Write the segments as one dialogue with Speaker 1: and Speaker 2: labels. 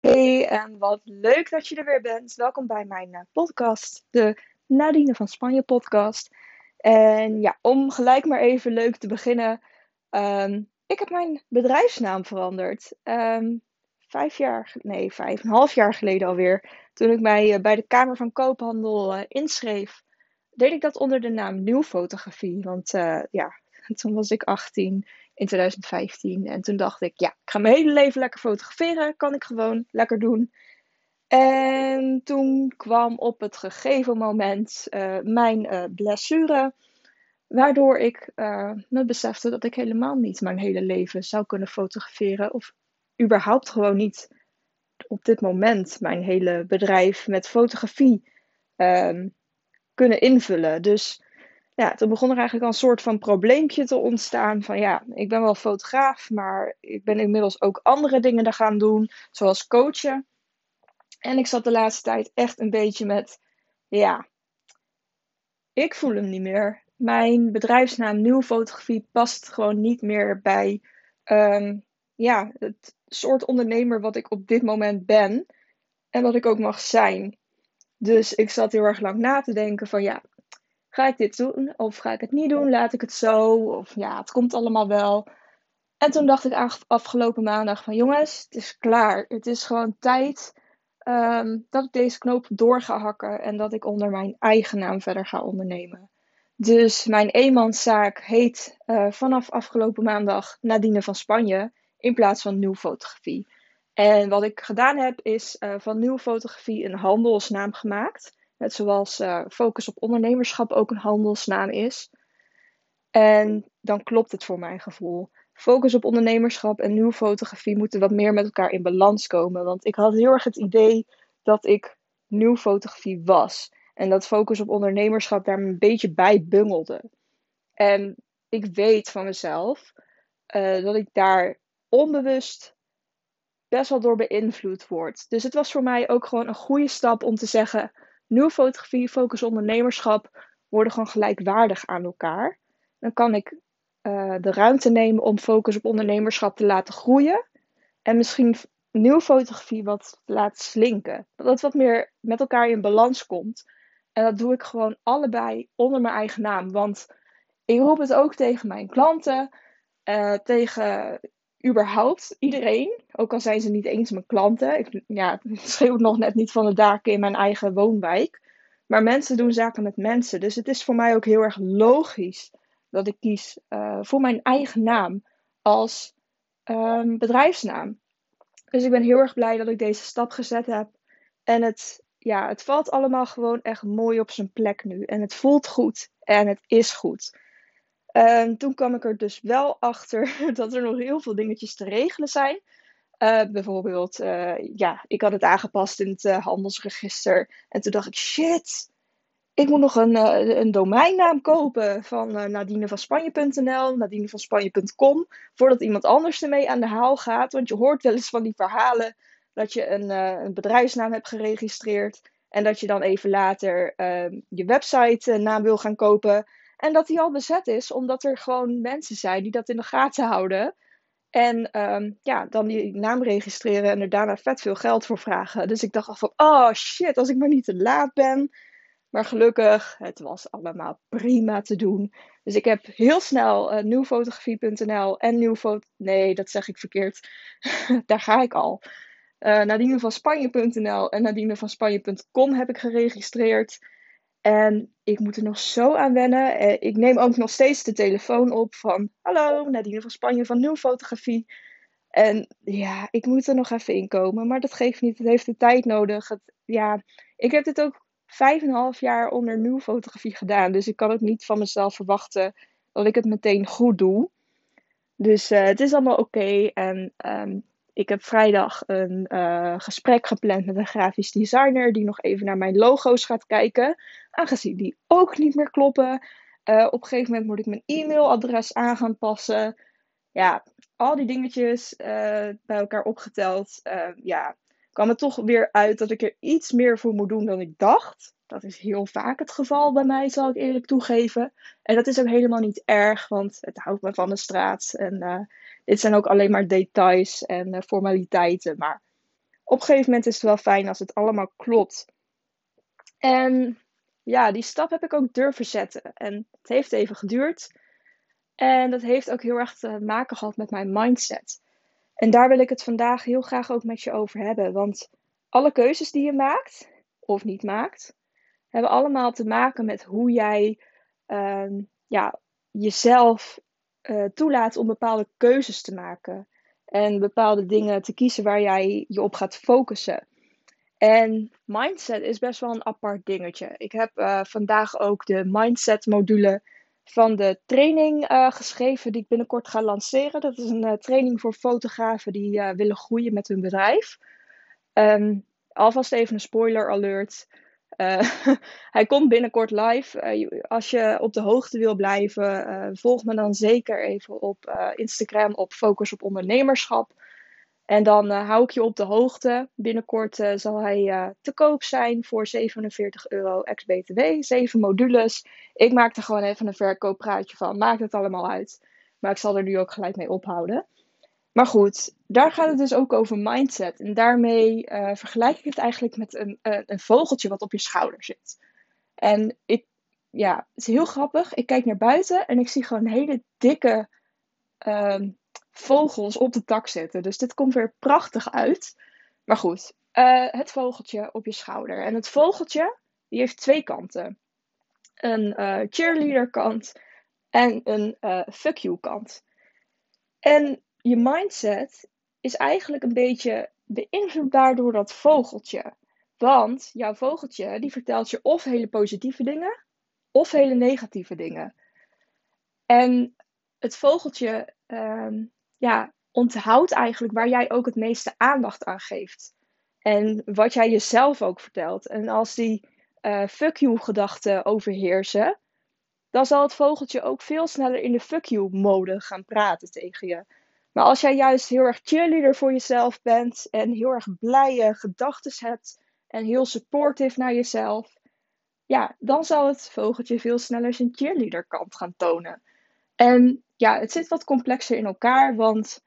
Speaker 1: Hey, en wat leuk dat je er weer bent. Welkom bij mijn eh, podcast, de Nadine van Spanje podcast. En ja, om gelijk maar even leuk te beginnen. ehm, ik heb mijn bedrijfsnaam veranderd. Ehm, vijf jaar, nee, vijf en een half jaar geleden alweer. Toen ik mij eh, bij de Kamer van Koophandel eh, inschreef, deed ik dat onder de naam Nieuw Fotografie. Want ja, toen was ik 18 in 2015. En toen dacht ik, ja, ik ga mijn hele leven lekker fotograferen. Kan ik gewoon lekker doen. En toen kwam op het gegeven moment eh, mijn eh, blessure. Waardoor ik eh, me besefte dat ik helemaal niet mijn hele leven zou kunnen fotograferen. Of überhaupt gewoon niet op dit moment mijn hele bedrijf met fotografie ehm, kunnen invullen. Dus ja, toen begon er eigenlijk al een soort van probleempje te ontstaan. Van ja, ik ben wel fotograaf, maar ik ben inmiddels ook andere dingen er gaan doen, zoals coachen. En ik zat de laatste tijd echt een beetje met, ja, ik voel hem niet meer. Mijn bedrijfsnaam Nieuw Fotografie past gewoon niet meer bij ehm, ja, het soort ondernemer wat ik op dit moment ben en wat ik ook mag zijn. Dus ik zat heel erg lang na te denken van ja, ga ik dit doen of ga ik het niet doen? Laat ik het zo? Of ja, het komt allemaal wel. En toen dacht ik af- afgelopen maandag van jongens, het is klaar. Het is gewoon tijd ehm, dat ik deze knoop door ga hakken en dat ik onder mijn eigen naam verder ga ondernemen. Dus mijn eenmanszaak heet eh, vanaf afgelopen maandag Nadine van Spanje in plaats van Nieuw Fotografie. En wat ik gedaan heb is eh, van Nieuw Fotografie een handelsnaam gemaakt. Net zoals eh, Focus op ondernemerschap ook een handelsnaam is. En dan klopt het voor mijn gevoel. Focus op ondernemerschap en nieuwe fotografie moeten wat meer met elkaar in balans komen. Want ik had heel erg het idee dat ik nieuw fotografie was. En dat focus op ondernemerschap daar een beetje bij bungelde. En ik weet van mezelf eh, dat ik daar onbewust best wel door beïnvloed word. Dus het was voor mij ook gewoon een goede stap om te zeggen: nieuwe fotografie, focus ondernemerschap worden gewoon gelijkwaardig aan elkaar. Dan kan ik eh, de ruimte nemen om focus op ondernemerschap te laten groeien. En misschien nieuwe fotografie wat laten slinken. Dat wat meer met elkaar in balans komt. En dat doe ik gewoon allebei onder mijn eigen naam. Want ik roep het ook tegen mijn klanten, eh, tegen überhaupt iedereen. Ook al zijn ze niet eens mijn klanten. Ik ja, schreeuw nog net niet van de daken in mijn eigen woonwijk. Maar mensen doen zaken met mensen. Dus het is voor mij ook heel erg logisch dat ik kies eh, voor mijn eigen naam als ehm, bedrijfsnaam. Dus ik ben heel erg blij dat ik deze stap gezet heb. En het, ja, het valt allemaal gewoon echt mooi op zijn plek nu. En het voelt goed. En het is goed. En toen kwam ik er dus wel achter dat er nog heel veel dingetjes te regelen zijn. Eh, bijvoorbeeld, eh, ja, ik had het aangepast in het eh, handelsregister. En toen dacht ik, shit, ik moet nog een, een domeinnaam kopen van eh nadinevanspanje.nl, nadinevanspanje.com, voordat iemand anders ermee aan de haal gaat. Want je hoort wel eens van die verhalen dat je een, een bedrijfsnaam hebt geregistreerd en dat je dan even later eh, je website naam wil gaan kopen. En dat die al bezet is, omdat er gewoon mensen zijn die dat in de gaten houden. En ehm, ja, dan die naam registreren en er daarna vet veel geld voor vragen. Dus ik dacht al van, oh shit, als ik maar niet te laat ben. Maar gelukkig, het was allemaal prima te doen. Dus ik heb heel snel uh, nieuwfotografie.nl en nieuwfoto... Nee, dat zeg ik verkeerd. Daar ga ik al. Uh, nadinevanspanje.nl en nadinevanspanje.com heb ik geregistreerd. En ik moet er nog zo aan wennen. Eh, Ik neem ook nog steeds de telefoon op van... Hallo, Nadine van Spanje van Nieuw Fotografie. En ja, ik moet er nog even in komen. Maar dat geeft niet. Het heeft de tijd nodig. Het, ja, ik heb dit ook vijf en een half jaar onder nieuw fotografie gedaan. Dus ik kan ook niet van mezelf verwachten dat ik het meteen goed doe. Dus uh, het is allemaal oké. En um, ik heb vrijdag een uh, gesprek gepland met een grafisch designer die nog even naar mijn logo's gaat kijken. Aangezien die ook niet meer kloppen. Uh, op een gegeven moment moet ik mijn e-mailadres aan gaan passen. Ja, al die dingetjes uh, bij elkaar opgeteld. ja, kwam het toch weer uit dat ik er iets meer voor moet doen dan ik dacht. Dat is heel vaak het geval bij mij, zal ik eerlijk toegeven. En dat is ook helemaal niet erg, want het houdt me van de straat. En dit zijn ook alleen maar details en uh, formaliteiten. Maar op een gegeven moment is het wel fijn als het allemaal klopt. En ja, die stap heb ik ook durven zetten. En het heeft even geduurd. En dat heeft ook heel erg te maken gehad met mijn mindset. En daar wil ik het vandaag heel graag ook met je over hebben. Want alle keuzes die je maakt, of niet maakt, hebben allemaal te maken met hoe jij ehm, ja, jezelf uh, toelaat om bepaalde keuzes te maken. En bepaalde dingen te kiezen waar jij je op gaat focussen. En mindset is best wel een apart dingetje. Ik heb uh, vandaag ook de mindset module van de training uh, geschreven die ik binnenkort ga lanceren. Dat is een training voor fotografen die willen groeien met hun bedrijf. Um, alvast even een spoiler alert. hij komt binnenkort live. als je op de hoogte wil blijven, volg me dan zeker even op Instagram op Focus op Ondernemerschap. En dan hou ik je op de hoogte. Binnenkort zal hij te koop zijn voor 47 euro ex-BTW. Zeven modules. Ik maak er gewoon even een verkooppraatje van. Maakt het allemaal uit. Maar ik zal er nu ook gelijk mee ophouden. Maar goed, daar gaat het dus ook over mindset. En daarmee vergelijk ik het eigenlijk met een, een vogeltje wat op je schouder zit. En ik, ja, het is heel grappig. Ik kijk naar buiten en ik zie gewoon hele dikke ehm, vogels op de tak zetten. Dus dit komt weer prachtig uit. Maar goed, uh, het vogeltje op je schouder. En het vogeltje, die heeft twee kanten. Een uh, cheerleader kant en een fuck you kant. En je mindset is eigenlijk een beetje beïnvloedbaar door dat vogeltje. Want jouw vogeltje die vertelt je of hele positieve dingen of hele negatieve dingen. En het vogeltje ehm, ja, onthoud eigenlijk waar jij ook het meeste aandacht aan geeft. En wat jij jezelf ook vertelt. En als die uh, fuck you gedachten overheersen, dan zal het vogeltje ook veel sneller in de fuck you mode gaan praten tegen je. Maar als jij juist heel erg cheerleader voor jezelf bent en heel erg blije gedachten hebt en heel supportive naar jezelf, ja, dan zal het vogeltje veel sneller zijn cheerleader kant gaan tonen. En ja, het zit wat complexer in elkaar, want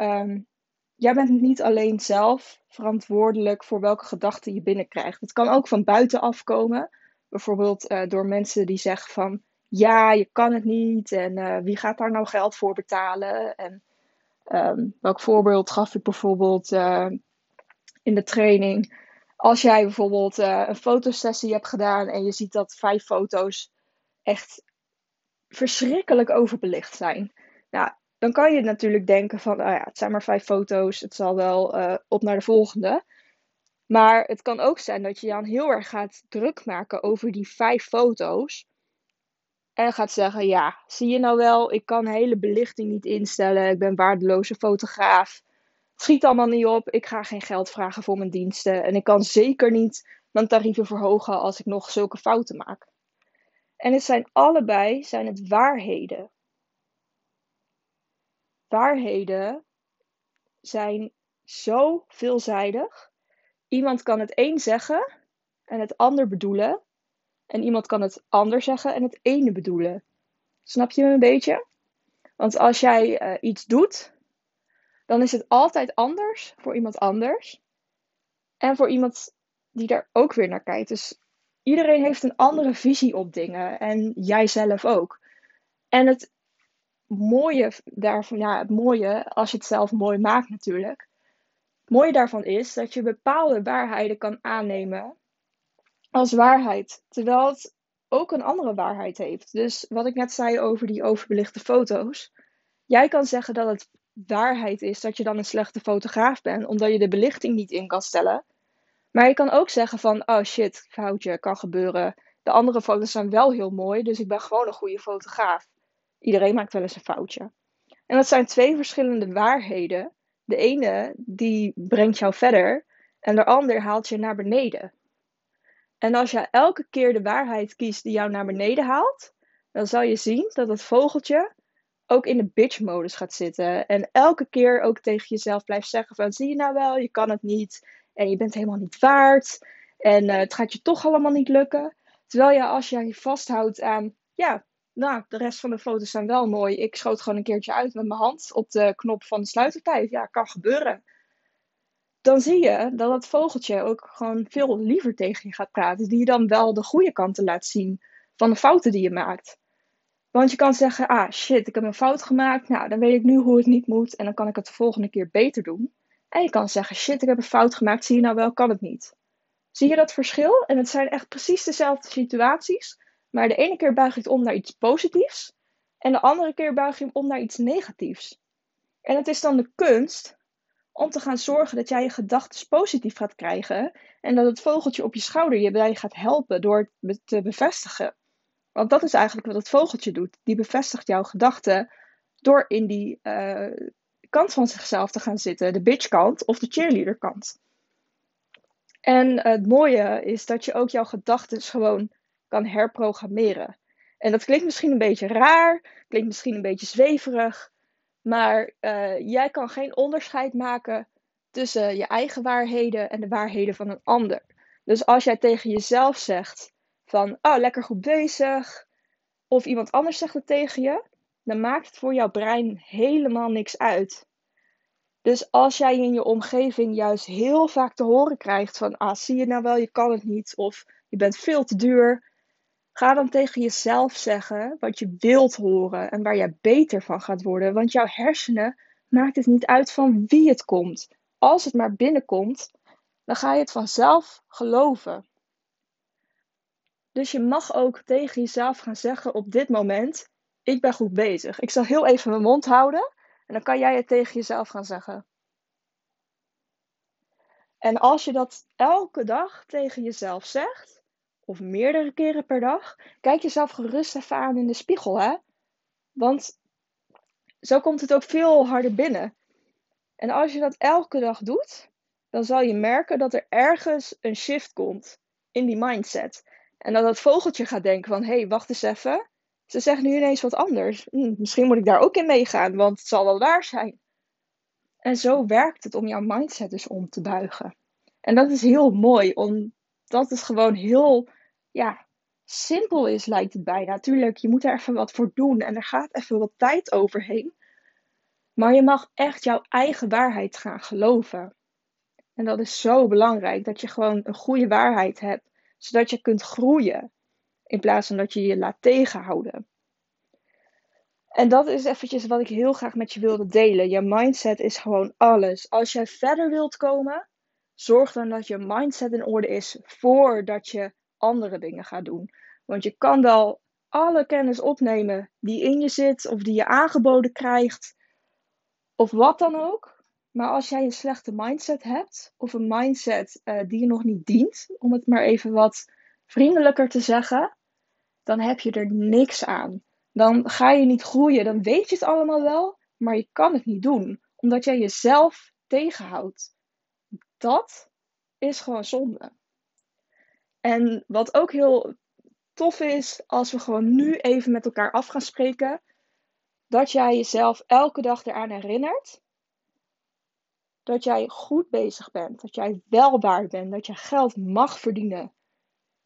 Speaker 1: um, jij bent niet alleen zelf verantwoordelijk voor welke gedachten je binnenkrijgt. Het kan ook van buitenaf komen. Bijvoorbeeld uh, door mensen die zeggen van ja, je kan het niet en uh, wie gaat daar nou geld voor betalen? En um, welk voorbeeld gaf ik bijvoorbeeld uh, in de training? Als jij bijvoorbeeld een fotosessie hebt gedaan en je ziet dat vijf foto's echt verschrikkelijk overbelicht zijn. Nou, dan kan je natuurlijk denken van, oh ja, het zijn maar vijf foto's, het zal wel uh, op naar de volgende. Maar het kan ook zijn dat je dan heel erg gaat druk maken over die vijf foto's. En gaat zeggen, ja, zie je nou wel, ik kan hele belichting niet instellen, ik ben waardeloze fotograaf. Het schiet allemaal niet op, ik ga geen geld vragen voor mijn diensten. En ik kan zeker niet mijn tarieven verhogen als ik nog zulke fouten maak. En het zijn allebei zijn het waarheden. Waarheden zijn zo veelzijdig. Iemand kan het een zeggen en het ander bedoelen. En iemand kan het ander zeggen en het ene bedoelen. Snap je me een beetje? Want als jij uh, iets doet, dan is het altijd anders voor iemand anders. En voor iemand die daar ook weer naar kijkt. Dus iedereen heeft een andere visie op dingen. En jij zelf ook. En het mooie daarvan, ja, het mooie, als je het zelf mooi maakt natuurlijk. Het mooie daarvan is dat je bepaalde waarheden kan aannemen als waarheid. Terwijl het ook een andere waarheid heeft. Dus wat ik net zei over die overbelichte foto's. Jij kan zeggen dat het waarheid is dat je dan een slechte fotograaf bent, omdat je de belichting niet in kan stellen. Maar je kan ook zeggen van, oh shit, foutje, kan gebeuren. De andere foto's zijn wel heel mooi, dus ik ben gewoon een goede fotograaf. Iedereen maakt wel eens een foutje. En dat zijn twee verschillende waarheden. De ene die brengt jou verder en de ander haalt je naar beneden. En als je elke keer de waarheid kiest die jou naar beneden haalt, dan zal je zien dat het vogeltje ook in de bitch-modus gaat zitten. En elke keer ook tegen jezelf blijft zeggen van, zie je nou wel, je kan het niet. En je bent helemaal niet waard. En uh, het gaat je toch allemaal niet lukken. Terwijl je als je je vasthoudt aan, ja, nou, de rest van de foto's zijn wel mooi. Ik schoot gewoon een keertje uit met mijn hand op de knop van de sluitertijd. Ja, kan gebeuren. Dan zie je dat het vogeltje ook gewoon veel liever tegen je gaat praten. Die je dan wel de goede kanten laat zien van de fouten die je maakt. Want je kan zeggen, ah shit, ik heb een fout gemaakt. Nou, dan weet ik nu hoe het niet moet en dan kan ik het de volgende keer beter doen. En je kan zeggen, shit, ik heb een fout gemaakt, zie je nou wel, kan het niet. Zie je dat verschil? En het zijn echt precies dezelfde situaties. Maar de ene keer buig je het om naar iets positiefs. En de andere keer buig je om naar iets negatiefs. En het is dan de kunst om te gaan zorgen dat jij je gedachten positief gaat krijgen. En dat het vogeltje op je schouder je bij gaat helpen door het te bevestigen. Want dat is eigenlijk wat het vogeltje doet. Die bevestigt jouw gedachten door in die uh, kant van zichzelf te gaan zitten. De bitch kant of de cheerleader kant. En het mooie is dat je ook jouw gedachten gewoon kan herprogrammeren. En dat klinkt misschien een beetje raar, klinkt misschien een beetje zweverig, maar uh, jij kan geen onderscheid maken tussen je eigen waarheden en de waarheden van een ander. Dus als jij tegen jezelf zegt van, oh lekker goed bezig, of iemand anders zegt het tegen je, dan maakt het voor jouw brein helemaal niks uit. Dus als jij in je omgeving juist heel vaak te horen krijgt van, ah zie je nou wel, je kan het niet, of je bent veel te duur, Ga dan tegen jezelf zeggen wat je wilt horen en waar jij beter van gaat worden. Want jouw hersenen maakt het niet uit van wie het komt. Als het maar binnenkomt, dan ga je het vanzelf geloven. Dus je mag ook tegen jezelf gaan zeggen op dit moment: ik ben goed bezig. Ik zal heel even mijn mond houden en dan kan jij het tegen jezelf gaan zeggen. En als je dat elke dag tegen jezelf zegt, of meerdere keren per dag, kijk jezelf gerust even aan in de spiegel, hè? Want zo komt het ook veel harder binnen. En als je dat elke dag doet, dan zal je merken dat er ergens een shift komt in die mindset. En dat dat vogeltje gaat denken van, hé, hey, wacht eens even. Ze zeggen nu ineens wat anders. Hm, misschien moet ik daar ook in meegaan, want het zal wel waar zijn. En zo werkt het om jouw mindset dus om te buigen. En dat is heel mooi, omdat het gewoon heel ja, simpel is, lijkt het bijna. Natuurlijk, je moet er even wat voor doen en er gaat even wat tijd overheen. Maar je mag echt jouw eigen waarheid gaan geloven. En dat is zo belangrijk, dat je gewoon een goede waarheid hebt, zodat je kunt groeien, in plaats van dat je je laat tegenhouden. En dat is eventjes wat ik heel graag met je wilde delen. Je mindset is gewoon alles. Als jij verder wilt komen, zorg dan dat je mindset in orde is voordat je andere dingen gaat doen. Want je kan wel alle kennis opnemen die in je zit of die je aangeboden krijgt of wat dan ook. Maar als jij een slechte mindset hebt of een mindset uh, die je nog niet dient, om het maar even wat vriendelijker te zeggen, dan heb je er niks aan. Dan ga je niet groeien, dan weet je het allemaal wel, maar je kan het niet doen, omdat jij jezelf tegenhoudt. Dat is gewoon zonde. En wat ook heel tof is, als we gewoon nu even met elkaar af gaan spreken, dat jij jezelf elke dag eraan herinnert dat jij goed bezig bent, dat jij wel waard bent, dat jij geld mag verdienen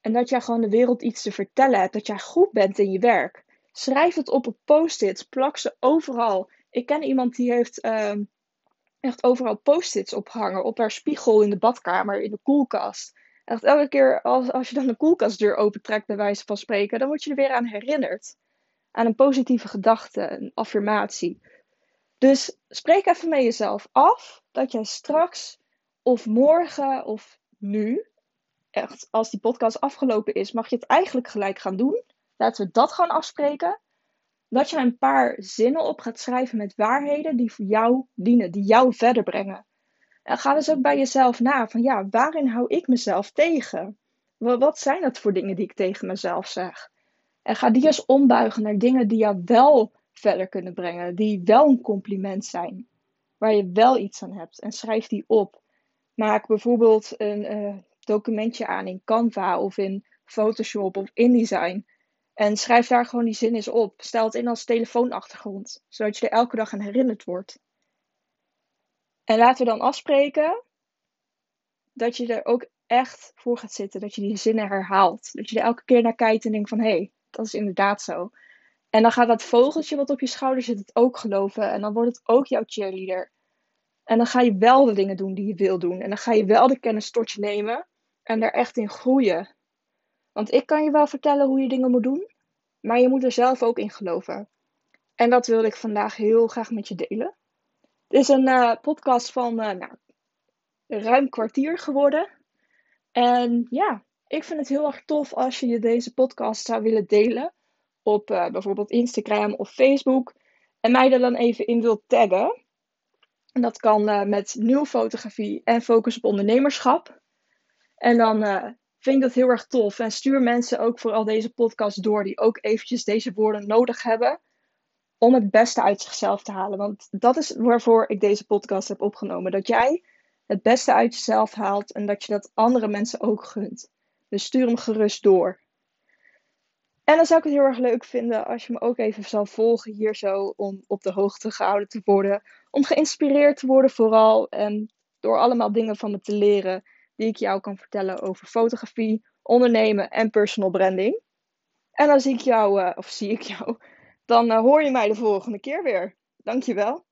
Speaker 1: en dat jij gewoon de wereld iets te vertellen hebt, dat jij goed bent in je werk. Schrijf het op op post-its, plak ze overal. Ik ken iemand die heeft uh, echt overal post-its opgehangen, op haar spiegel in de badkamer, in de koelkast. Echt elke keer als, als je dan de koelkastdeur opentrekt, bij wijze van spreken, dan word je er weer aan herinnerd. Aan een positieve gedachte, een affirmatie. Dus spreek even met jezelf af dat jij straks of morgen of nu, echt als die podcast afgelopen is, mag je het eigenlijk gelijk gaan doen. Laten we dat gaan afspreken. Dat je een paar zinnen op gaat schrijven met waarheden die voor jou dienen, die jou verder brengen. En ga dus ook bij jezelf na van ja, waarin hou ik mezelf tegen? Wat zijn dat voor dingen die ik tegen mezelf zeg? En ga die eens ombuigen naar dingen die jou wel verder kunnen brengen, die wel een compliment zijn, waar je wel iets aan hebt. En schrijf die op. Maak bijvoorbeeld een uh, documentje aan in Canva of in Photoshop of InDesign. En schrijf daar gewoon die zin eens op. Stel het in als telefoonachtergrond, zodat je er elke dag aan herinnerd wordt. En laten we dan afspreken dat je er ook echt voor gaat zitten. Dat je die zinnen herhaalt. Dat je er elke keer naar kijkt en denkt van hé, hey, dat is inderdaad zo. En dan gaat dat vogeltje wat op je schouder zit het ook geloven. En dan wordt het ook jouw cheerleader. En dan ga je wel de dingen doen die je wil doen. En dan ga je wel de kennis tot je nemen en er echt in groeien. Want ik kan je wel vertellen hoe je dingen moet doen, maar je moet er zelf ook in geloven. En dat wilde ik vandaag heel graag met je delen. Het is een uh, podcast van uh, nou, ruim kwartier geworden. En ja, ik vind het heel erg tof als je deze podcast zou willen delen op uh, bijvoorbeeld Instagram of Facebook. En mij er dan even in wilt taggen. En dat kan met nieuwfotografie en focus op ondernemerschap. En dan vind ik dat heel erg tof. En stuur mensen ook vooral deze podcast door die ook eventjes deze woorden nodig hebben. Om het beste uit zichzelf te halen. Want dat is waarvoor ik deze podcast heb opgenomen. Dat jij het beste uit jezelf haalt en dat je dat andere mensen ook gunt. Dus stuur hem gerust door. En dan zou ik het heel erg leuk vinden als je me ook even zou volgen hier zo om op de hoogte gehouden te worden. Om geïnspireerd te worden vooral en door allemaal dingen van me te leren die ik jou kan vertellen over fotografie, ondernemen en personal branding. En dan zie ik jou, uh, of zie ik jou, dan uh, hoor je mij de volgende keer weer. Dankjewel.